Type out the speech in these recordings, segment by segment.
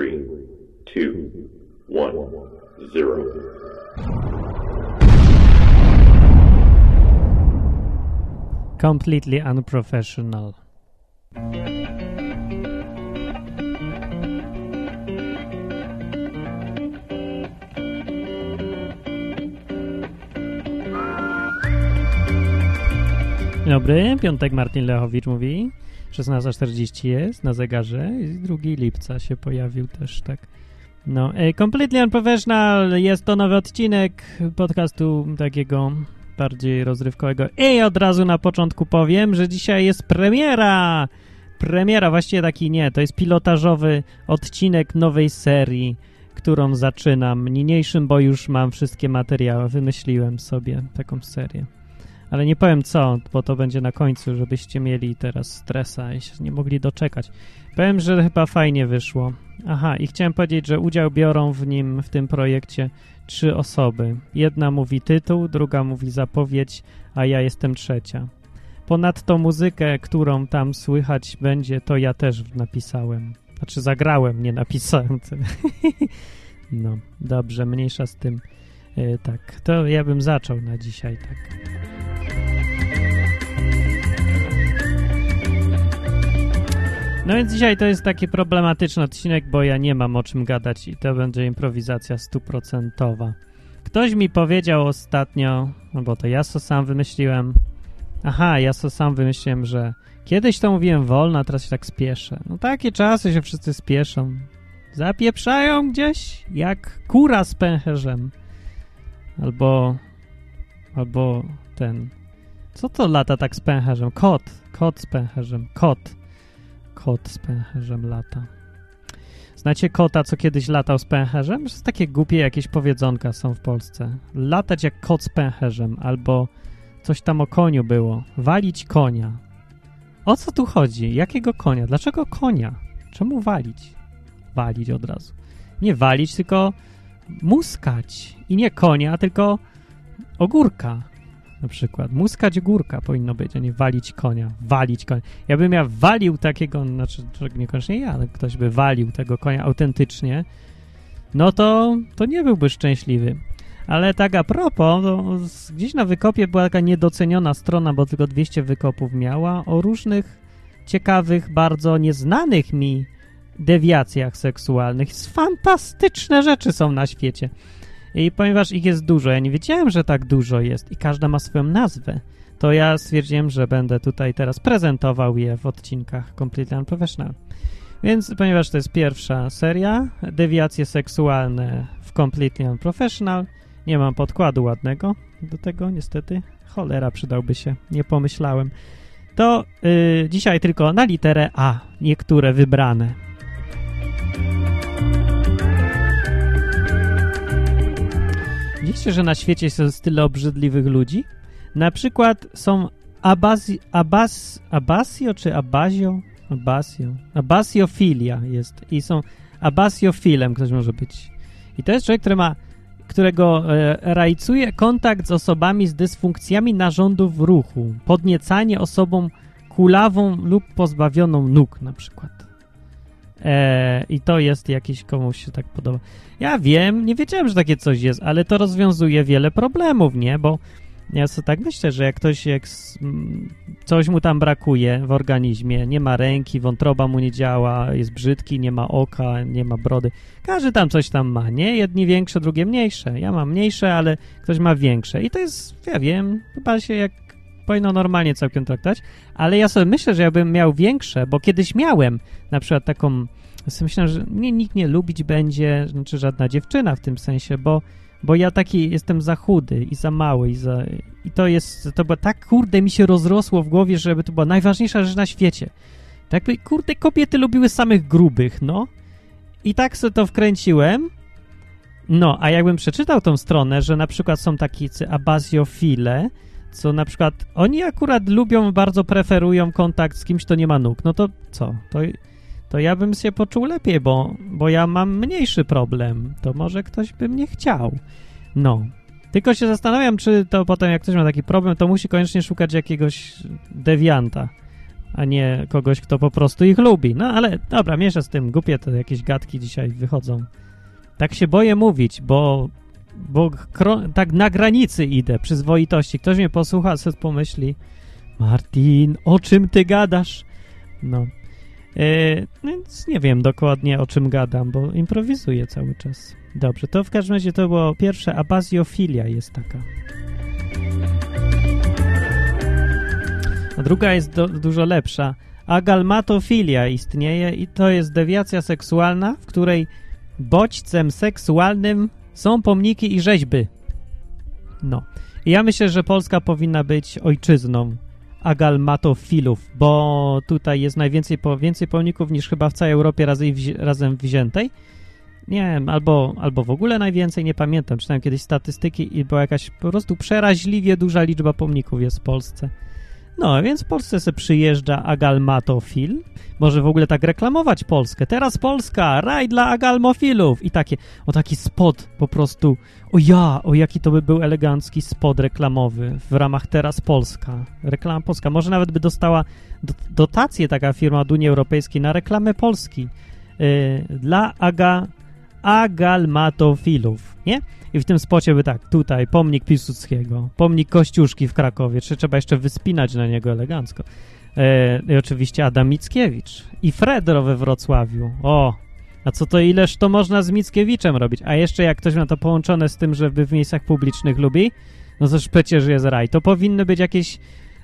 three, two, one, zero. Completely unprofessional. Dzień dobry, piątek Martin Lechowicz mówi. 16.40 jest na zegarze i 2 lipca się pojawił też, tak. No, e, Completely Unprofessional jest to nowy odcinek podcastu takiego bardziej rozrywkowego. I od razu na początku powiem, że dzisiaj jest premiera! Premiera, właściwie taki nie, to jest pilotażowy odcinek nowej serii, którą zaczynam niniejszym, bo już mam wszystkie materiały, wymyśliłem sobie taką serię. Ale nie powiem co, bo to będzie na końcu, żebyście mieli teraz stresa i się nie mogli doczekać. Powiem, że chyba fajnie wyszło. Aha, i chciałem powiedzieć, że udział biorą w nim, w tym projekcie trzy osoby. Jedna mówi tytuł, druga mówi zapowiedź, a ja jestem trzecia. Ponadto muzykę, którą tam słychać będzie, to ja też napisałem. Znaczy zagrałem, nie napisałem. no, dobrze, mniejsza z tym. Yy, tak, to ja bym zaczął na dzisiaj, tak. No więc dzisiaj to jest taki problematyczny odcinek, bo ja nie mam o czym gadać i to będzie improwizacja stuprocentowa. Ktoś mi powiedział ostatnio, no bo to ja to sam wymyśliłem. Aha, ja to sam wymyśliłem, że kiedyś to mówiłem wolno, a teraz się tak spieszę. No takie czasy się wszyscy spieszą. Zapieprzają gdzieś jak kura z pęcherzem. Albo, albo ten... Co to lata tak z pęcherzem? Kot. Kot z pęcherzem. Kot kot z pęcherzem lata. Znacie kota, co kiedyś latał z pęcherzem? To takie głupie jakieś powiedzonka są w Polsce. Latać jak kot z pęcherzem, albo coś tam o koniu było. Walić konia. O co tu chodzi? Jakiego konia? Dlaczego konia? Czemu walić? Walić od razu. Nie walić, tylko muskać. I nie konia, tylko ogórka na przykład. Muskać górka powinno być, a nie walić konia. Walić konia. Ja bym ja walił takiego, znaczy niekoniecznie ja, ale ktoś by walił tego konia autentycznie, no to, to nie byłby szczęśliwy. Ale tak a propos, gdzieś na wykopie była taka niedoceniona strona, bo tylko 200 wykopów miała, o różnych ciekawych, bardzo nieznanych mi dewiacjach seksualnych. Fantastyczne rzeczy są na świecie. I ponieważ ich jest dużo, ja nie wiedziałem, że tak dużo jest i każda ma swoją nazwę, to ja stwierdziłem, że będę tutaj teraz prezentował je w odcinkach Completely Unprofessional. Więc ponieważ to jest pierwsza seria, dewiacje seksualne w Completely Unprofessional, nie mam podkładu ładnego do tego, niestety. Cholera, przydałby się, nie pomyślałem. To yy, dzisiaj tylko na literę A, niektóre wybrane. Widzicie, że na świecie jest tyle obrzydliwych ludzi? Na przykład są abasi, abas, abasio czy abazio? Abasio. Abasiofilia jest. I są abasiofilem ktoś może być. I to jest człowiek, który ma, którego e, rajcuje kontakt z osobami z dysfunkcjami narządów ruchu. Podniecanie osobą kulawą lub pozbawioną nóg na przykład. E, I to jest jakiś, komuś się tak podoba. Ja wiem, nie wiedziałem, że takie coś jest, ale to rozwiązuje wiele problemów, nie? Bo ja sobie tak myślę, że jak ktoś, jak coś mu tam brakuje w organizmie, nie ma ręki, wątroba mu nie działa, jest brzydki, nie ma oka, nie ma brody, każdy tam coś tam ma, nie? Jedni większe, drugie mniejsze. Ja mam mniejsze, ale ktoś ma większe. I to jest, ja wiem, chyba się jak powinno normalnie całkiem traktować, ale ja sobie myślę, że jakbym miał większe, bo kiedyś miałem na przykład taką, myślę, że mnie nikt nie lubić będzie, znaczy żadna dziewczyna w tym sensie, bo, bo ja taki jestem za chudy i za mały i, za, i to jest, to było tak kurde mi się rozrosło w głowie, żeby to była najważniejsza rzecz na świecie. Tak kurde, kobiety lubiły samych grubych, no. I tak sobie to wkręciłem, no, a jakbym przeczytał tą stronę, że na przykład są takicy abazjofile, co na przykład oni akurat lubią, bardzo preferują kontakt z kimś, kto nie ma nóg. No to co? To, to ja bym się poczuł lepiej, bo, bo ja mam mniejszy problem. To może ktoś by mnie chciał. No. Tylko się zastanawiam, czy to potem, jak ktoś ma taki problem, to musi koniecznie szukać jakiegoś dewianta. a nie kogoś, kto po prostu ich lubi. No ale dobra, miesza z tym, głupie to jakieś gadki dzisiaj wychodzą. Tak się boję mówić, bo, bo tak na granicy idę przyzwoitości. Ktoś mnie posłucha, sobie pomyśli, Martin, o czym ty gadasz? No. Yy, więc nie wiem dokładnie o czym gadam, bo improwizuję cały czas. Dobrze, to w każdym razie to było pierwsze, abazjofilia jest taka. A druga jest do, dużo lepsza. Agalmatofilia istnieje i to jest dewiacja seksualna, w której bodźcem seksualnym są pomniki i rzeźby. No. I ja myślę, że Polska powinna być ojczyzną agalmatofilów, bo tutaj jest najwięcej po, więcej pomników niż chyba w całej Europie razem, razem wziętej. Nie wiem, albo, albo w ogóle najwięcej, nie pamiętam. Czytałem kiedyś statystyki i była jakaś po prostu przeraźliwie duża liczba pomników jest w Polsce. No, więc w Polsce se przyjeżdża agalmatofil. Może w ogóle tak reklamować Polskę. Teraz Polska, raj dla agalmofilów. I takie, o taki spot po prostu. O ja, o jaki to by był elegancki spot reklamowy w ramach Teraz Polska. Reklama Polska. Może nawet by dostała dotację taka firma od Unii Europejskiej na reklamę Polski. Yy, dla aga, agalmatofilów, nie? I w tym spocie by tak, tutaj pomnik Piłsudskiego, pomnik Kościuszki w Krakowie, czy trzeba jeszcze wyspinać na niego elegancko. E, I oczywiście Adam Mickiewicz i Fredro we Wrocławiu. O, a co to ileż to można z Mickiewiczem robić? A jeszcze jak ktoś ma to połączone z tym, żeby w miejscach publicznych lubi, no to przecież jest raj. To powinny być jakieś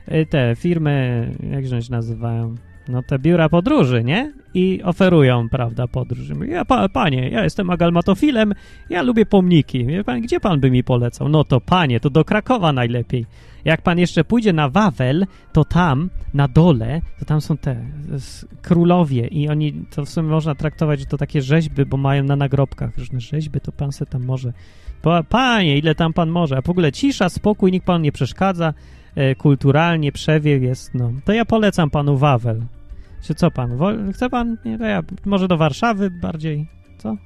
e, te firmy, jak się nazywają? No te biura podróży, nie? I oferują, prawda, podróż. Ja, pa, panie, ja jestem agalmatofilem, ja lubię pomniki. Wie pan, gdzie pan by mi polecał? No to panie, to do Krakowa najlepiej. Jak pan jeszcze pójdzie na Wawel, to tam, na dole, to tam są te królowie i oni, to w sumie można traktować, że to takie rzeźby, bo mają na nagrobkach różne rzeźby, to pan se tam może... Pa, panie, ile tam pan może? A w ogóle cisza, spokój, nikt pan nie przeszkadza, e, kulturalnie, przewiew jest, no. To ja polecam panu Wawel. Czy co pan? Chce pan? Nie, to ja może do Warszawy bardziej. Co?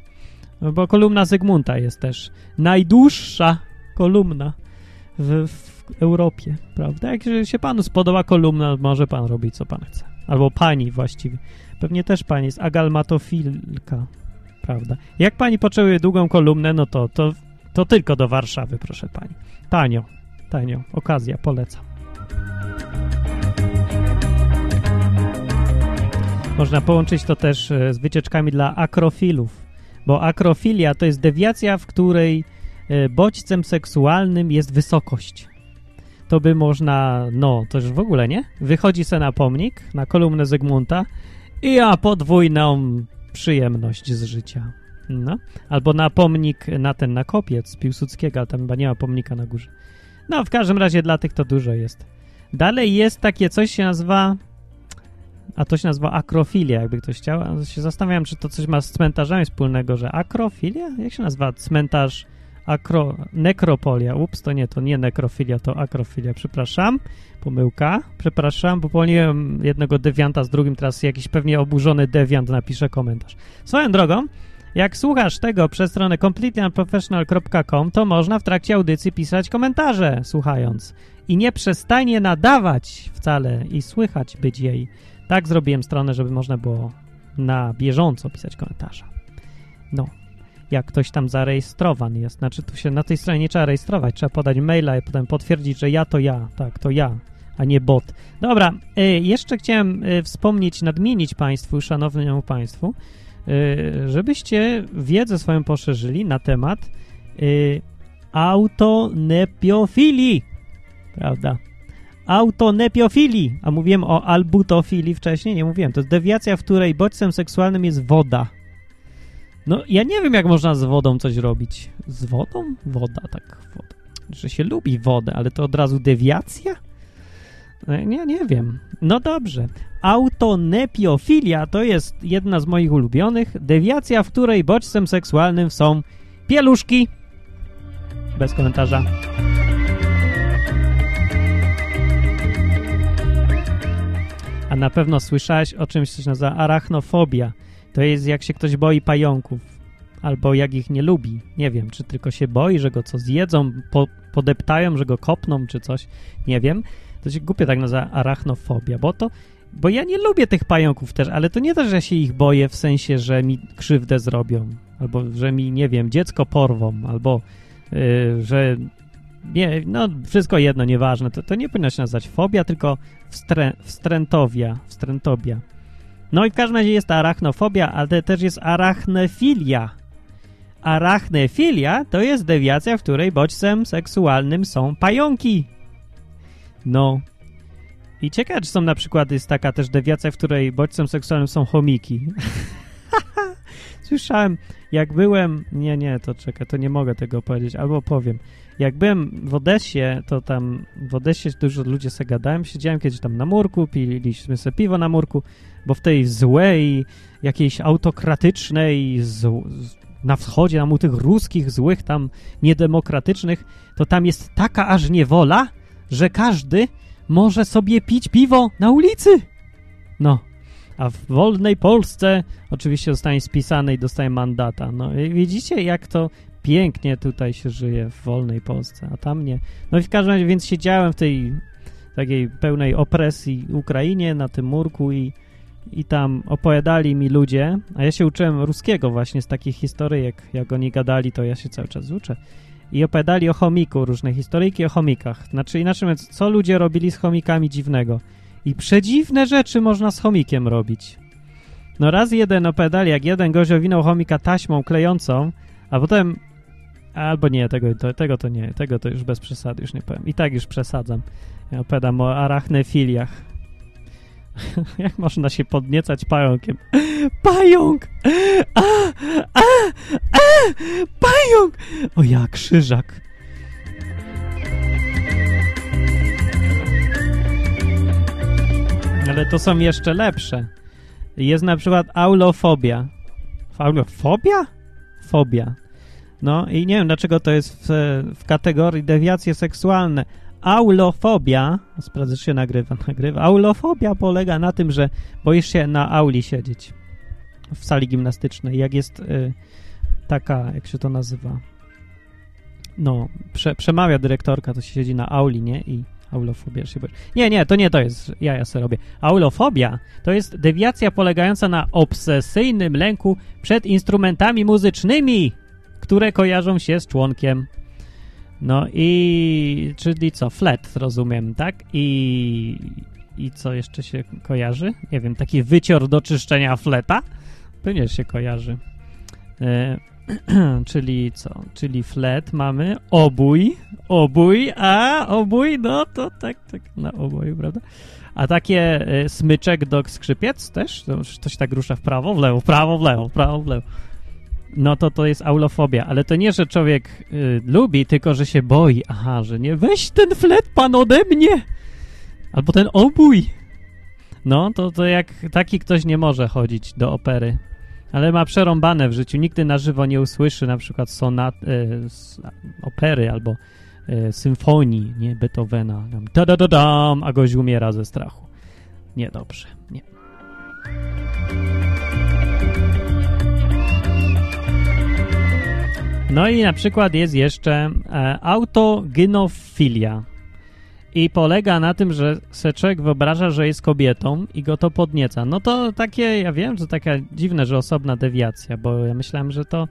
No bo kolumna Zygmunta jest też najdłuższa kolumna w, w Europie, prawda? Jak się panu spodoba kolumna, może pan robić co pan chce. Albo pani właściwie. Pewnie też pani jest agalmatofilka, prawda? Jak pani potrzebuje długą kolumnę, no to, to, to tylko do Warszawy, proszę pani. Tanio, tanio, okazja, polecam. Można połączyć to też e, z wycieczkami dla akrofilów, bo akrofilia to jest dewiacja, w której e, bodźcem seksualnym jest wysokość. To by można, no, to już w ogóle, nie? Wychodzi se na pomnik, na kolumnę Zygmunta i ja podwójną przyjemność z życia. No. Albo na pomnik, na ten, na kopiec Piłsudskiego, ale tam chyba nie ma pomnika na górze. No, w każdym razie dla tych to dużo jest. Dalej jest takie coś, się nazywa a to się nazywa akrofilia, jakby ktoś chciał. A się zastanawiam, czy to coś ma z cmentarzami wspólnego, że akrofilia? Jak się nazywa cmentarz akro... nekropolia? Ups, to nie, to nie nekrofilia, to akrofilia, przepraszam. Pomyłka, przepraszam, bo pomyliłem jednego dewianta z drugim, teraz jakiś pewnie oburzony dewiant napisze komentarz. Swoją drogą, jak słuchasz tego przez stronę completelyunprofessional.com, to można w trakcie audycji pisać komentarze, słuchając. I nie przestanie nadawać wcale i słychać być jej. Tak zrobiłem stronę, żeby można było na bieżąco pisać komentarze. No, jak ktoś tam zarejestrowany jest, znaczy tu się na tej stronie nie trzeba rejestrować, trzeba podać maila i potem potwierdzić, że ja to ja, tak, to ja, a nie bot. Dobra, y, jeszcze chciałem y, wspomnieć, nadmienić Państwu, szanownemu Państwu, y, żebyście wiedzę swoją poszerzyli na temat autonepiofilii, prawda? Autonepiofilii, a mówiłem o albutofilii wcześniej, nie mówiłem, to jest dewiacja, w której bodźcem seksualnym jest woda. No, ja nie wiem, jak można z wodą coś robić. Z wodą? Woda, tak, woda. Że się lubi wodę, ale to od razu dewiacja? No, nie, nie wiem. No dobrze. Autonepiofilia to jest jedna z moich ulubionych. Dewiacja, w której bodźcem seksualnym są pieluszki. Bez komentarza. A na pewno słyszałeś o czymś, co się nazywa arachnofobia. To jest jak się ktoś boi pająków. Albo jak ich nie lubi. Nie wiem, czy tylko się boi, że go co zjedzą, po, podeptają, że go kopną, czy coś. Nie wiem. To się głupie tak nazywa arachnofobia, bo to bo ja nie lubię tych pająków też, ale to nie to, że się ich boję w sensie, że mi krzywdę zrobią, albo że mi, nie wiem, dziecko porwą, albo yy, że nie, no wszystko jedno, nieważne. To, to nie powinno się nazywać fobia, tylko wstrę, wstrętowia, wstrętobia. No i w każdym razie jest arachnofobia, ale też jest arachnefilia. Arachnefilia to jest dewiacja, w której bodźcem seksualnym są pająki. No. I ciekawe, czy są na przykład jest taka też dewiacja, w której bodźcem seksualnym są chomiki. Słyszałem, jak byłem... Nie, nie, to czekaj, to nie mogę tego powiedzieć, albo powiem. Jak byłem w Odessie, to tam w Odessie dużo ludzie se gadałem, siedziałem kiedyś tam na murku, piliśmy sobie piwo na murku, bo w tej złej, jakiejś autokratycznej, z, na wschodzie, tam u tych ruskich, złych, tam niedemokratycznych, to tam jest taka aż niewola, że każdy może sobie pić piwo na ulicy. No. A w wolnej Polsce oczywiście zostanie spisane i dostaje mandata. No widzicie, jak to pięknie tutaj się żyje w wolnej Polsce, a tam nie. No i w każdym razie, więc siedziałem w tej takiej pełnej opresji Ukrainie na tym murku i, i tam opowiadali mi ludzie, a ja się uczyłem ruskiego właśnie z takich historyjek, jak oni gadali, to ja się cały czas uczę. I opowiadali o chomiku, różne historyjki o chomikach. Znaczy inaczej mówiąc, co ludzie robili z chomikami dziwnego. I przedziwne rzeczy można z chomikiem robić. No raz jeden opowiadali, jak jeden gość owinął chomika taśmą klejącą, a potem Albo nie, tego to, tego to nie, tego to już bez przesady, już nie powiem. I tak już przesadzam. Ja opowiadam o arachnefiliach. Jak można się podniecać pająkiem? Pająk! A, a, a, pająk! O ja, krzyżak. Ale to są jeszcze lepsze. Jest na przykład aulofobia. Aulofobia? Fobia. No i nie wiem, dlaczego to jest w, w kategorii dewiacje seksualne. Aulofobia, sprawdzę, czy się nagrywa, nagrywa. Aulofobia polega na tym, że boisz się na auli siedzieć w sali gimnastycznej. Jak jest y, taka, jak się to nazywa? No, prze, przemawia dyrektorka, to się siedzi na auli, nie? I aulofobia się boisz. Nie, nie, to nie to jest, ja ja sobie robię. Aulofobia to jest dewiacja polegająca na obsesyjnym lęku przed instrumentami muzycznymi które kojarzą się z członkiem. No i, czyli co, flet, rozumiem, tak? I, i co jeszcze się kojarzy? Nie wiem, taki wycior do czyszczenia fleta? Pewnie się kojarzy. E, czyli co? Czyli flet mamy, obój, obój, a obój, no to tak, tak, na oboju, prawda? A takie e, smyczek do skrzypiec też? To, to się tak rusza w prawo, w lewo, w prawo, w lewo, w prawo, w lewo no to to jest aulofobia. Ale to nie, że człowiek y, lubi, tylko że się boi. Aha, że nie, weź ten flet pan ode mnie! Albo ten obój! No, to, to jak taki ktoś nie może chodzić do opery. Ale ma przerąbane w życiu. Nigdy na żywo nie usłyszy na przykład sonat, y, opery albo y, symfonii, nie, Beethovena. Da, da, da, dam, a gość umiera ze strachu. Niedobrze, nie. No i na przykład jest jeszcze e, autogynofilia. I polega na tym, że Seczek wyobraża, że jest kobietą i go to podnieca. No to takie, ja wiem, że taka dziwne, że osobna dewiacja, bo ja myślałem, że to,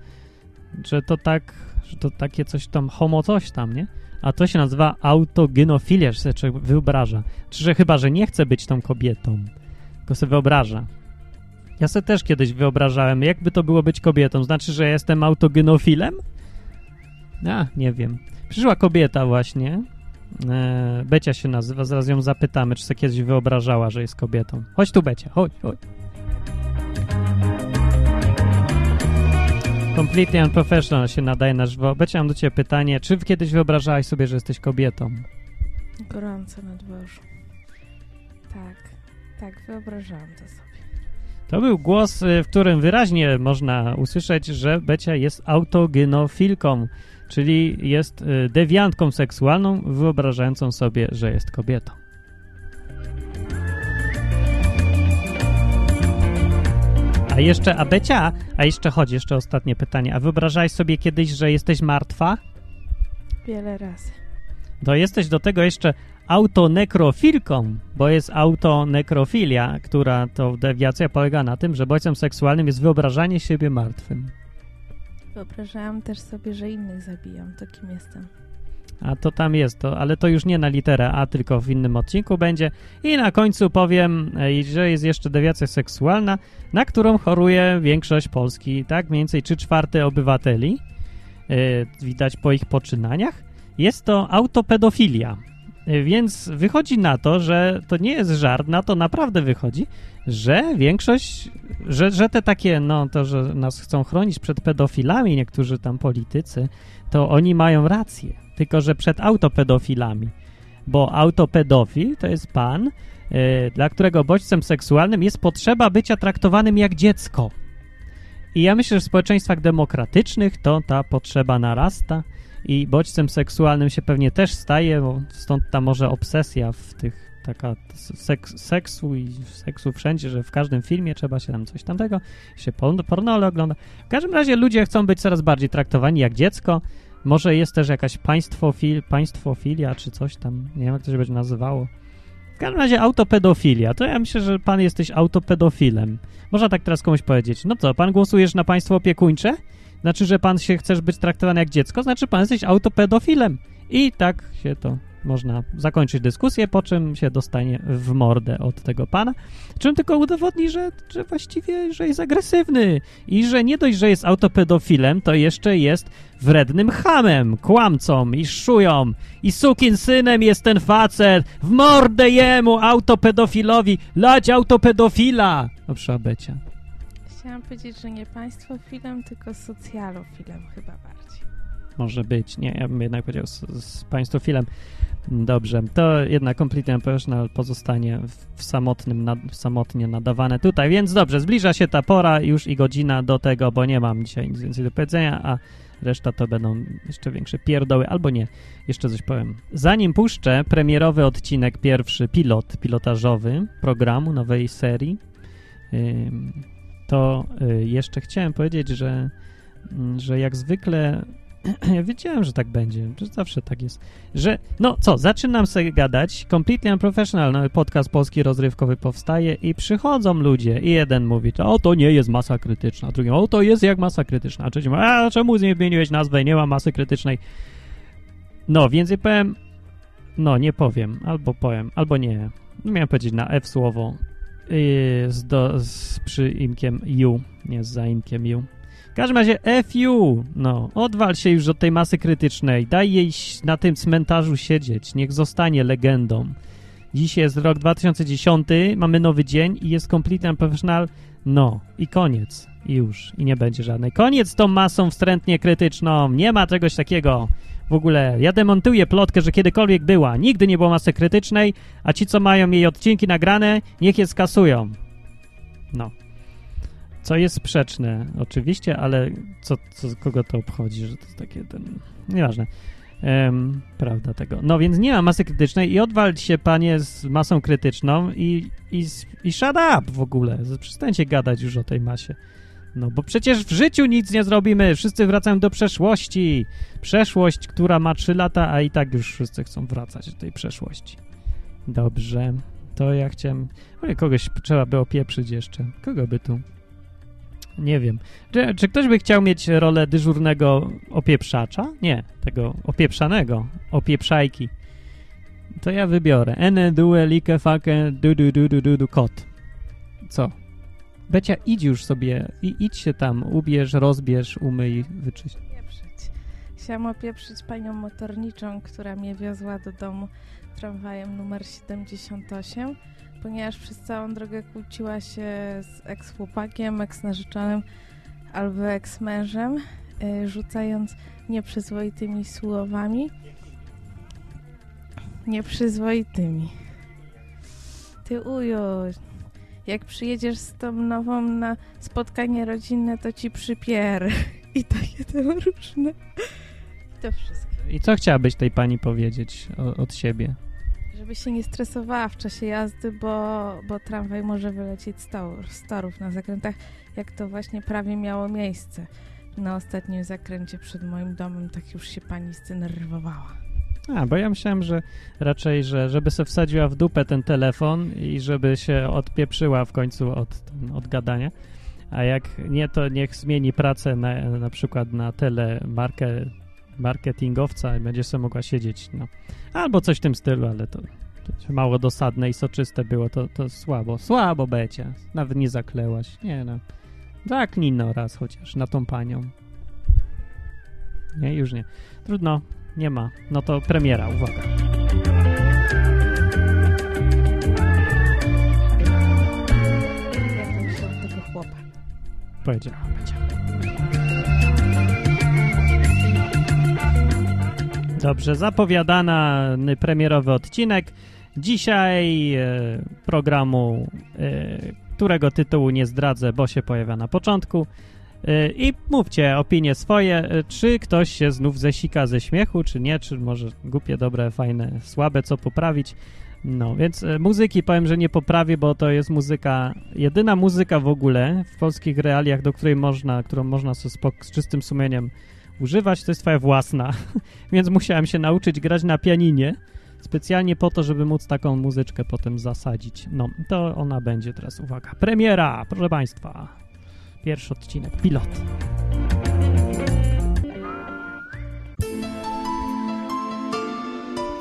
że to tak, że to takie coś tam, homo coś tam, nie? A to się nazywa autogynofilia, że Seczek wyobraża. Czy że chyba, że nie chce być tą kobietą, tylko sobie wyobraża. Ja sobie też kiedyś wyobrażałem, jakby to było być kobietą. Znaczy, że jestem autogenofilem? A, nie wiem. Przyszła kobieta właśnie. E, Becia się nazywa, zaraz ją zapytamy, czy sobie kiedyś wyobrażała, że jest kobietą. Chodź tu, Becia, chodź, chodź. Completely Unprofessional się nadaje na żywo. Becia, mam do ciebie pytanie. Czy kiedyś wyobrażałaś sobie, że jesteś kobietą? Gorąco na dworzu. Tak, tak, wyobrażałam to sobie. To był głos, y, w którym wyraźnie można usłyszeć, że Becia jest autogenofilką, czyli jest y, dewiantką seksualną, wyobrażającą sobie, że jest kobietą. A jeszcze, a Becia, a jeszcze chodzi, jeszcze ostatnie pytanie. A wyobrażałeś sobie kiedyś, że jesteś martwa? Wiele razy. To jesteś do tego jeszcze autonekrofilką, bo jest autonekrofilia, która to dewiacja polega na tym, że bodźcem seksualnym jest wyobrażanie siebie martwym. Wyobrażałam też sobie, że innych zabijam. To kim jestem? A to tam jest, to, ale to już nie na literę A, tylko w innym odcinku będzie. I na końcu powiem, e, że jest jeszcze dewiacja seksualna, na którą choruje większość Polski, tak? Mniej więcej 3 czwarte obywateli. Yy, widać po ich poczynaniach. Jest to autopedofilia. Więc wychodzi na to, że to nie jest żart, na to naprawdę wychodzi, że większość, że, że te takie, no to, że nas chcą chronić przed pedofilami, niektórzy tam politycy, to oni mają rację tylko że przed autopedofilami. Bo autopedofil to jest pan, yy, dla którego bodźcem seksualnym jest potrzeba bycia traktowanym jak dziecko. I ja myślę, że w społeczeństwach demokratycznych to ta potrzeba narasta i bodźcem seksualnym się pewnie też staje, bo stąd ta może obsesja w tych taka seks, seksu i seksu wszędzie, że w każdym filmie trzeba się tam coś tamtego, się pornole ogląda. W każdym razie ludzie chcą być coraz bardziej traktowani jak dziecko, może jest też jakaś państwofil, państwofilia czy coś tam, nie wiem jak to się będzie nazywało. W każdym razie autopedofilia. To ja myślę, że pan jesteś autopedofilem. Można tak teraz komuś powiedzieć. No co, pan głosujesz na państwo opiekuńcze? Znaczy, że pan się chcesz być traktowany jak dziecko? Znaczy, pan jesteś autopedofilem. I tak się to można zakończyć dyskusję, po czym się dostanie w mordę od tego pana, czym tylko udowodni, że, że właściwie, że jest agresywny i że nie dość, że jest autopedofilem, to jeszcze jest wrednym hamem, kłamcą i szują i sukin synem jest ten facet, w mordę jemu, autopedofilowi, lać autopedofila! Przy Becia. Chciałam powiedzieć, że nie państwofilem, tylko socjalofilem chyba bardziej. Może być, nie, ja bym jednak powiedział z, z państwofilem. Dobrze, to jednak Completely Unprofessional pozostanie w samotnym, samotnie nadawane tutaj, więc dobrze, zbliża się ta pora już i godzina do tego, bo nie mam dzisiaj nic więcej do powiedzenia, a reszta to będą jeszcze większe pierdoły, albo nie, jeszcze coś powiem. Zanim puszczę premierowy odcinek, pierwszy pilot, pilotażowy programu, nowej serii, to y, jeszcze chciałem powiedzieć, że, mm, że jak zwykle ja wiedziałem, że tak będzie, że zawsze tak jest. Że, no co, zaczynam sobie gadać, Completely Unprofessional, no, podcast polski rozrywkowy powstaje i przychodzą ludzie i jeden mówi, o to nie jest masa krytyczna, a drugi, o to jest jak masa krytyczna, a trzeci a czemu zmieniłeś nazwę, nie ma masy krytycznej. No, więc powiem, no nie powiem, albo powiem, albo nie. Miałem powiedzieć na F słowo z, do, z przyimkiem U, nie z zaimkiem U. W każdym razie FU, no, odwal się już od tej masy krytycznej, daj jej na tym cmentarzu siedzieć, niech zostanie legendą. Dziś jest rok 2010, mamy nowy dzień i jest Complete Unprofessional, no i koniec. I już. I nie będzie żadnej. Koniec z tą masą wstrętnie krytyczną. Nie ma czegoś takiego. W ogóle ja demontuję plotkę, że kiedykolwiek była. Nigdy nie było masy krytycznej, a ci, co mają jej odcinki nagrane, niech je skasują. No. Co jest sprzeczne, oczywiście, ale co, co kogo to obchodzi, że to jest takie ten... Nieważne. Um, prawda tego. No więc nie ma masy krytycznej i odwal się, panie, z masą krytyczną i, i, i shut up w ogóle. Przestańcie gadać już o tej masie. No bo przecież w życiu nic nie zrobimy. Wszyscy wracają do przeszłości. Przeszłość, która ma 3 lata, a i tak już wszyscy chcą wracać do tej przeszłości. Dobrze. To ja chciałem... Kogoś trzeba by opieprzyć jeszcze. Kogo by tu? Nie wiem. Czy, czy, ktoś by chciał mieć rolę dyżurnego opieprzacza? Nie, tego opieprzanego, opieprzajki. To ja wybiorę. Ene, due, like, fake, du, du, du, du, du, du, kot. Co? Becia, idź już sobie, i idź się tam, ubierz, rozbierz, umyj, wyczyść. Chciałam opieprzyć panią motorniczą, która mnie wiozła do domu tramwajem numer 78 ponieważ przez całą drogę kłóciła się z eks-chłopakiem, eks-narzeczonym albo eks-mężem, yy, rzucając nieprzyzwoitymi słowami. Nieprzyzwoitymi. Ty ujo, jak przyjedziesz z tą nową na spotkanie rodzinne, to ci przypier. I takie tam różne. I to wszystko. I co chciałabyś tej pani powiedzieć o, od siebie? Żeby się nie stresowała w czasie jazdy, bo, bo tramwaj może wylecieć z torów na zakrętach, jak to właśnie prawie miało miejsce. Na ostatnim zakręcie przed moim domem tak już się pani zdenerwowała. A, bo ja myślałem, że raczej, że żeby se wsadziła w dupę ten telefon i żeby się odpieprzyła w końcu od, od gadania. A jak nie, to niech zmieni pracę na, na przykład na telemarkę marketingowca i będzie sobie mogła siedzieć, no. Albo coś w tym stylu, ale to, to mało dosadne i soczyste było, to, to słabo. Słabo becie. Nawet nie zaklełaś. Nie no. Zaknij no raz chociaż na tą panią. Nie, już nie. Trudno, nie ma. No to premiera, uwaga. Tego chłopa. Dobrze, zapowiadany premierowy odcinek. Dzisiaj e, programu, e, którego tytułu nie zdradzę, bo się pojawia na początku. E, I mówcie opinie swoje, e, czy ktoś się znów zesika ze śmiechu, czy nie, czy może głupie, dobre, fajne, słabe, co poprawić. No, więc e, muzyki powiem, że nie poprawię, bo to jest muzyka, jedyna muzyka w ogóle w polskich realiach, do której można, którą można spok- z czystym sumieniem używać, to jest twoja własna. Więc musiałem się nauczyć grać na pianinie, specjalnie po to, żeby móc taką muzyczkę potem zasadzić. No, to ona będzie teraz, uwaga, premiera, proszę państwa. Pierwszy odcinek, pilot.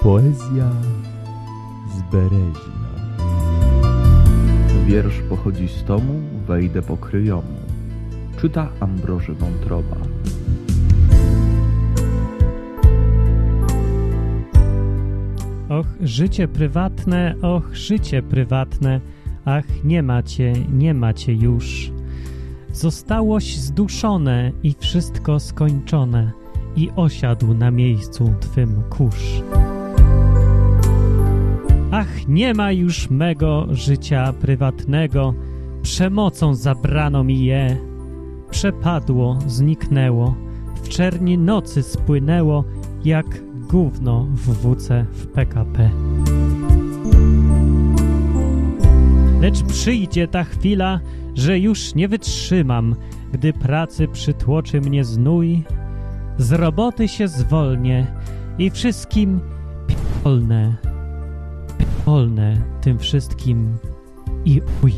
Poezja z Bereźna. Wiersz pochodzi z tomu Wejdę po kryjomu. Czyta Ambroży Wątroba. Och, życie prywatne, och, życie prywatne, ach, nie macie, nie macie już. Zostałoś zduszone i wszystko skończone, i osiadł na miejscu twym kurz. Ach, nie ma już mego życia prywatnego, przemocą zabrano mi je. Przepadło, zniknęło, w czerni nocy spłynęło, jak gówno w WC w PKP. Lecz przyjdzie ta chwila, że już nie wytrzymam, gdy pracy przytłoczy mnie znój. Z roboty się zwolnię i wszystkim pierdolnę, pierdolnę tym wszystkim i uj.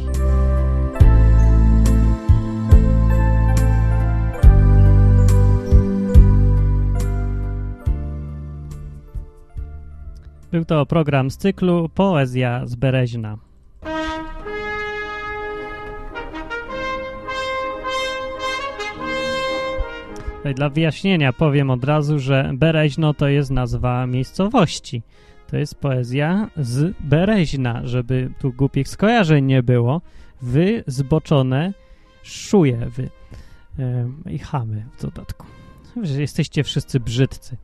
Był to program z cyklu Poezja z Bereźna. Dla wyjaśnienia powiem od razu, że Bereźno to jest nazwa miejscowości. To jest poezja z Bereźna, żeby tu głupich skojarzeń nie było. Wy zboczone szuje wy Ym, i chamy w dodatku. Że jesteście wszyscy brzydcy.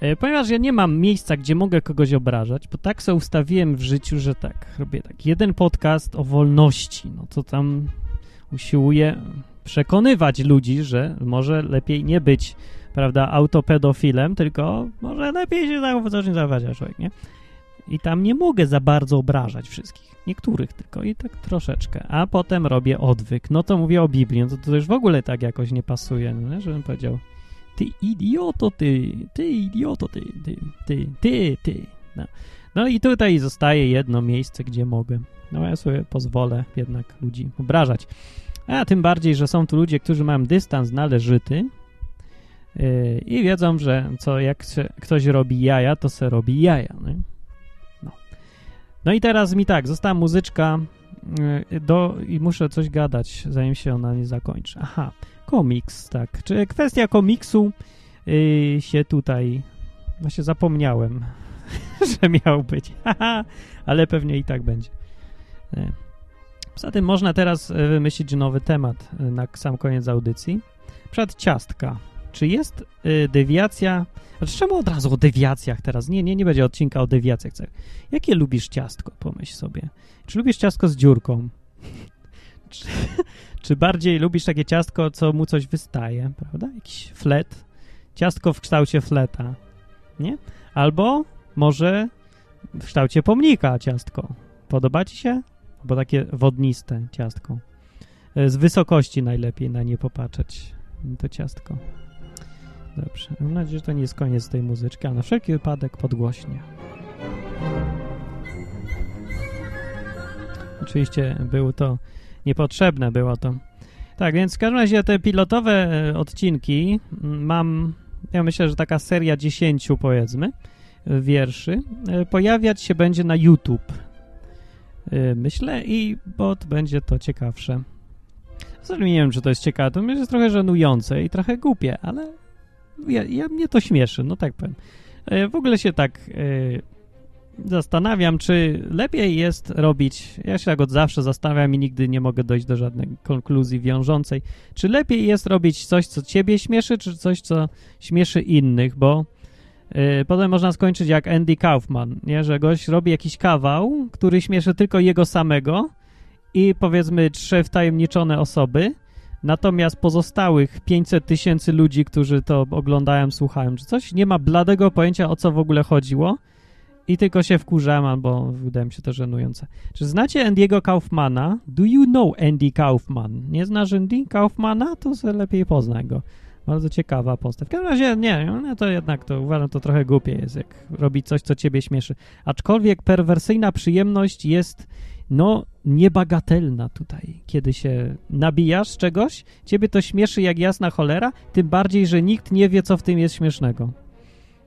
E, Ponieważ ja nie mam miejsca, gdzie mogę kogoś obrażać, bo tak sobie ustawiłem w życiu, że tak, robię tak, jeden podcast o wolności, no to tam usiłuję przekonywać ludzi, że może lepiej nie być, prawda, autopedofilem, tylko może lepiej się zacznie zachować człowiek, nie? I tam nie mogę za bardzo obrażać wszystkich, niektórych tylko i tak troszeczkę, a potem robię odwyk. No to mówię o Biblii, no to, to już w ogóle tak jakoś nie pasuje, no żebym powiedział ty idioto, ty, ty idioto, ty, ty, ty, ty, ty. No. no i tutaj zostaje jedno miejsce, gdzie mogę. No ja sobie pozwolę jednak ludzi obrażać. A tym bardziej, że są tu ludzie, którzy mają dystans należyty yy, i wiedzą, że co jak ktoś robi jaja, to se robi jaja. Nie? No. no i teraz mi tak, została muzyczka yy, do, i muszę coś gadać, zanim się ona nie zakończy. Aha, komiks, tak. Czy kwestia komiksu yy, się tutaj... Właśnie zapomniałem, że miał być. Ale pewnie i tak będzie. Nie. Poza tym można teraz e, wymyślić nowy temat e, na sam koniec audycji. Przed ciastka. Czy jest y, dewiacja... Znaczy, czemu od razu o dewiacjach teraz? Nie, nie, nie będzie odcinka o dewiacjach. Jakie lubisz ciastko? Pomyśl sobie. Czy lubisz ciastko z dziurką? czy, czy bardziej lubisz takie ciastko, co mu coś wystaje, prawda? Jakiś flet. Ciastko w kształcie fleta, nie? Albo może w kształcie pomnika ciastko. Podoba ci się? Bo takie wodniste ciastko. E, Z wysokości najlepiej na nie popatrzeć. To ciastko. Dobrze. Mam nadzieję, że to nie jest koniec tej muzyczki, a na wszelki wypadek podgłośnie. Oczywiście było to niepotrzebne, było to. Tak, więc w każdym razie te pilotowe e, odcinki mam, ja myślę, że taka seria 10 powiedzmy, e, wierszy, pojawiać się będzie na YouTube. E, Myślę i bo to będzie to ciekawsze. Zresztą nie wiem, czy to jest ciekawe, to jest trochę żenujące i trochę głupie, ale ja, ja, mnie to śmieszy, no tak powiem. E, W ogóle się tak e, zastanawiam, czy lepiej jest robić, ja się tak od zawsze zastanawiam i nigdy nie mogę dojść do żadnej konkluzji wiążącej, czy lepiej jest robić coś, co ciebie śmieszy, czy coś, co śmieszy innych, bo potem można skończyć jak Andy Kaufman, nie? że gość robi jakiś kawał, który śmieszy tylko jego samego i powiedzmy trzy wtajemniczone osoby, Natomiast pozostałych 500 tysięcy ludzi, którzy to oglądają, słuchają czy coś, nie ma bladego pojęcia o co w ogóle chodziło i tylko się wkurzam, albo wydaje mi się to żenujące. Czy znacie Andy'ego Kaufmana? Do you know Andy Kaufman? Nie znasz Andy Kaufmana? To lepiej poznaj go. Bardzo ciekawa postać. W każdym razie nie, no to jednak to uważam, to trochę głupie jest, jak robić coś, co ciebie śmieszy. Aczkolwiek perwersyjna przyjemność jest no niebagatelna tutaj, kiedy się nabijasz czegoś, ciebie to śmieszy jak jasna cholera, tym bardziej, że nikt nie wie, co w tym jest śmiesznego.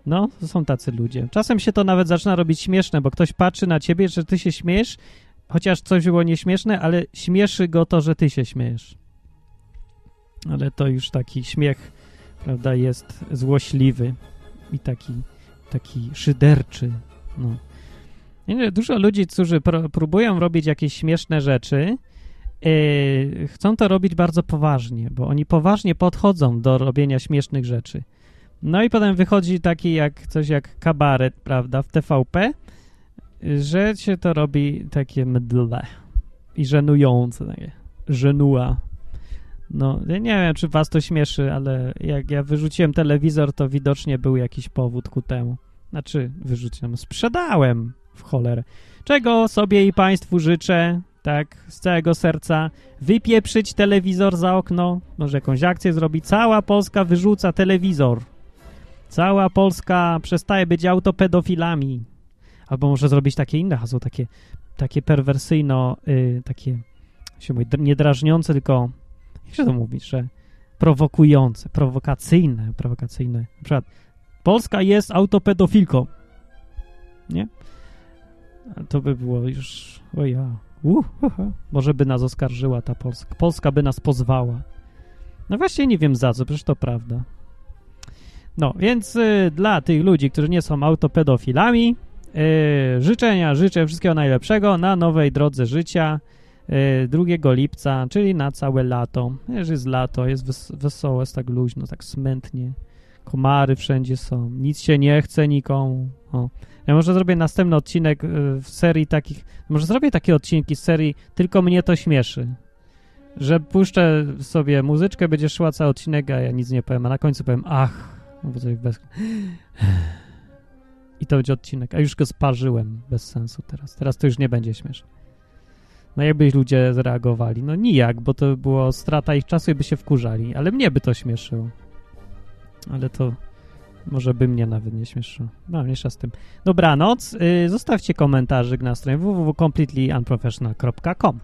No, to są tacy ludzie. Czasem się to nawet zaczyna robić śmieszne, bo ktoś patrzy na ciebie, że ty się śmiejesz, chociaż coś było nieśmieszne, ale śmieszy go to, że ty się śmiejesz. Ale to już taki śmiech, prawda, jest złośliwy i taki, taki szyderczy, no. Dużo ludzi, którzy pro, próbują robić jakieś śmieszne rzeczy, yy, chcą to robić bardzo poważnie, bo oni poważnie podchodzą do robienia śmiesznych rzeczy. No i potem wychodzi taki jak coś jak kabaret, prawda, w TVP, że się to robi takie mdle i żenujące, takie żenua. No, ja nie wiem, czy was to śmieszy, ale jak ja wyrzuciłem telewizor, to widocznie był jakiś powód ku temu. Znaczy, wyrzuciłem, sprzedałem w cholerę. Czego sobie i państwu życzę, tak, z całego serca, wypieprzyć telewizor za okno, może jakąś akcję zrobić. Cała Polska wyrzuca telewizor. Cała Polska przestaje być autopedofilami. Albo może zrobić takie inne hasło, takie, takie perwersyjno, y, takie, się mówi, nie drażniące, tylko, jak się to mówi, że prowokujące, prowokacyjne, prowokacyjne. Na przykład, Polska jest autopedofilką. Nie? To by było już. O ja. Uh, uh, uh. Może by nas oskarżyła ta Polska. Polska by nas pozwała. No właśnie nie wiem za co, przecież to prawda. No, więc y, dla tych ludzi, którzy nie są autopedofilami, y, życzenia, życzę wszystkiego najlepszego na nowej drodze życia 2 lipca, czyli na całe lato. Już jest lato, jest wes wesoło, jest tak luźno, tak smętnie. Komary wszędzie są, nic się nie chce nikomu. O. Ja może zrobię następny odcinek y, w serii takich. Może zrobię takie odcinki z serii Tylko mnie to śmieszy. Że puszczę sobie muzyczkę, będzie szła cały odcinek, a ja nic nie powiem, a na końcu powiem ach. Bez... I to będzie odcinek. A już go sparzyłem bez sensu teraz. Teraz to już nie będzie śmieszne. No jakby ludzie zareagowali? No nijak, bo to było strata ich czasu i by się wkurzali. Ale mnie by to śmieszyło. Ale to może by mnie nawet nie śmieszyło. No, mniejsza z tym. Dobranoc. Yy, zostawcie komentarzyk na stronie www.completelyunprofessional.com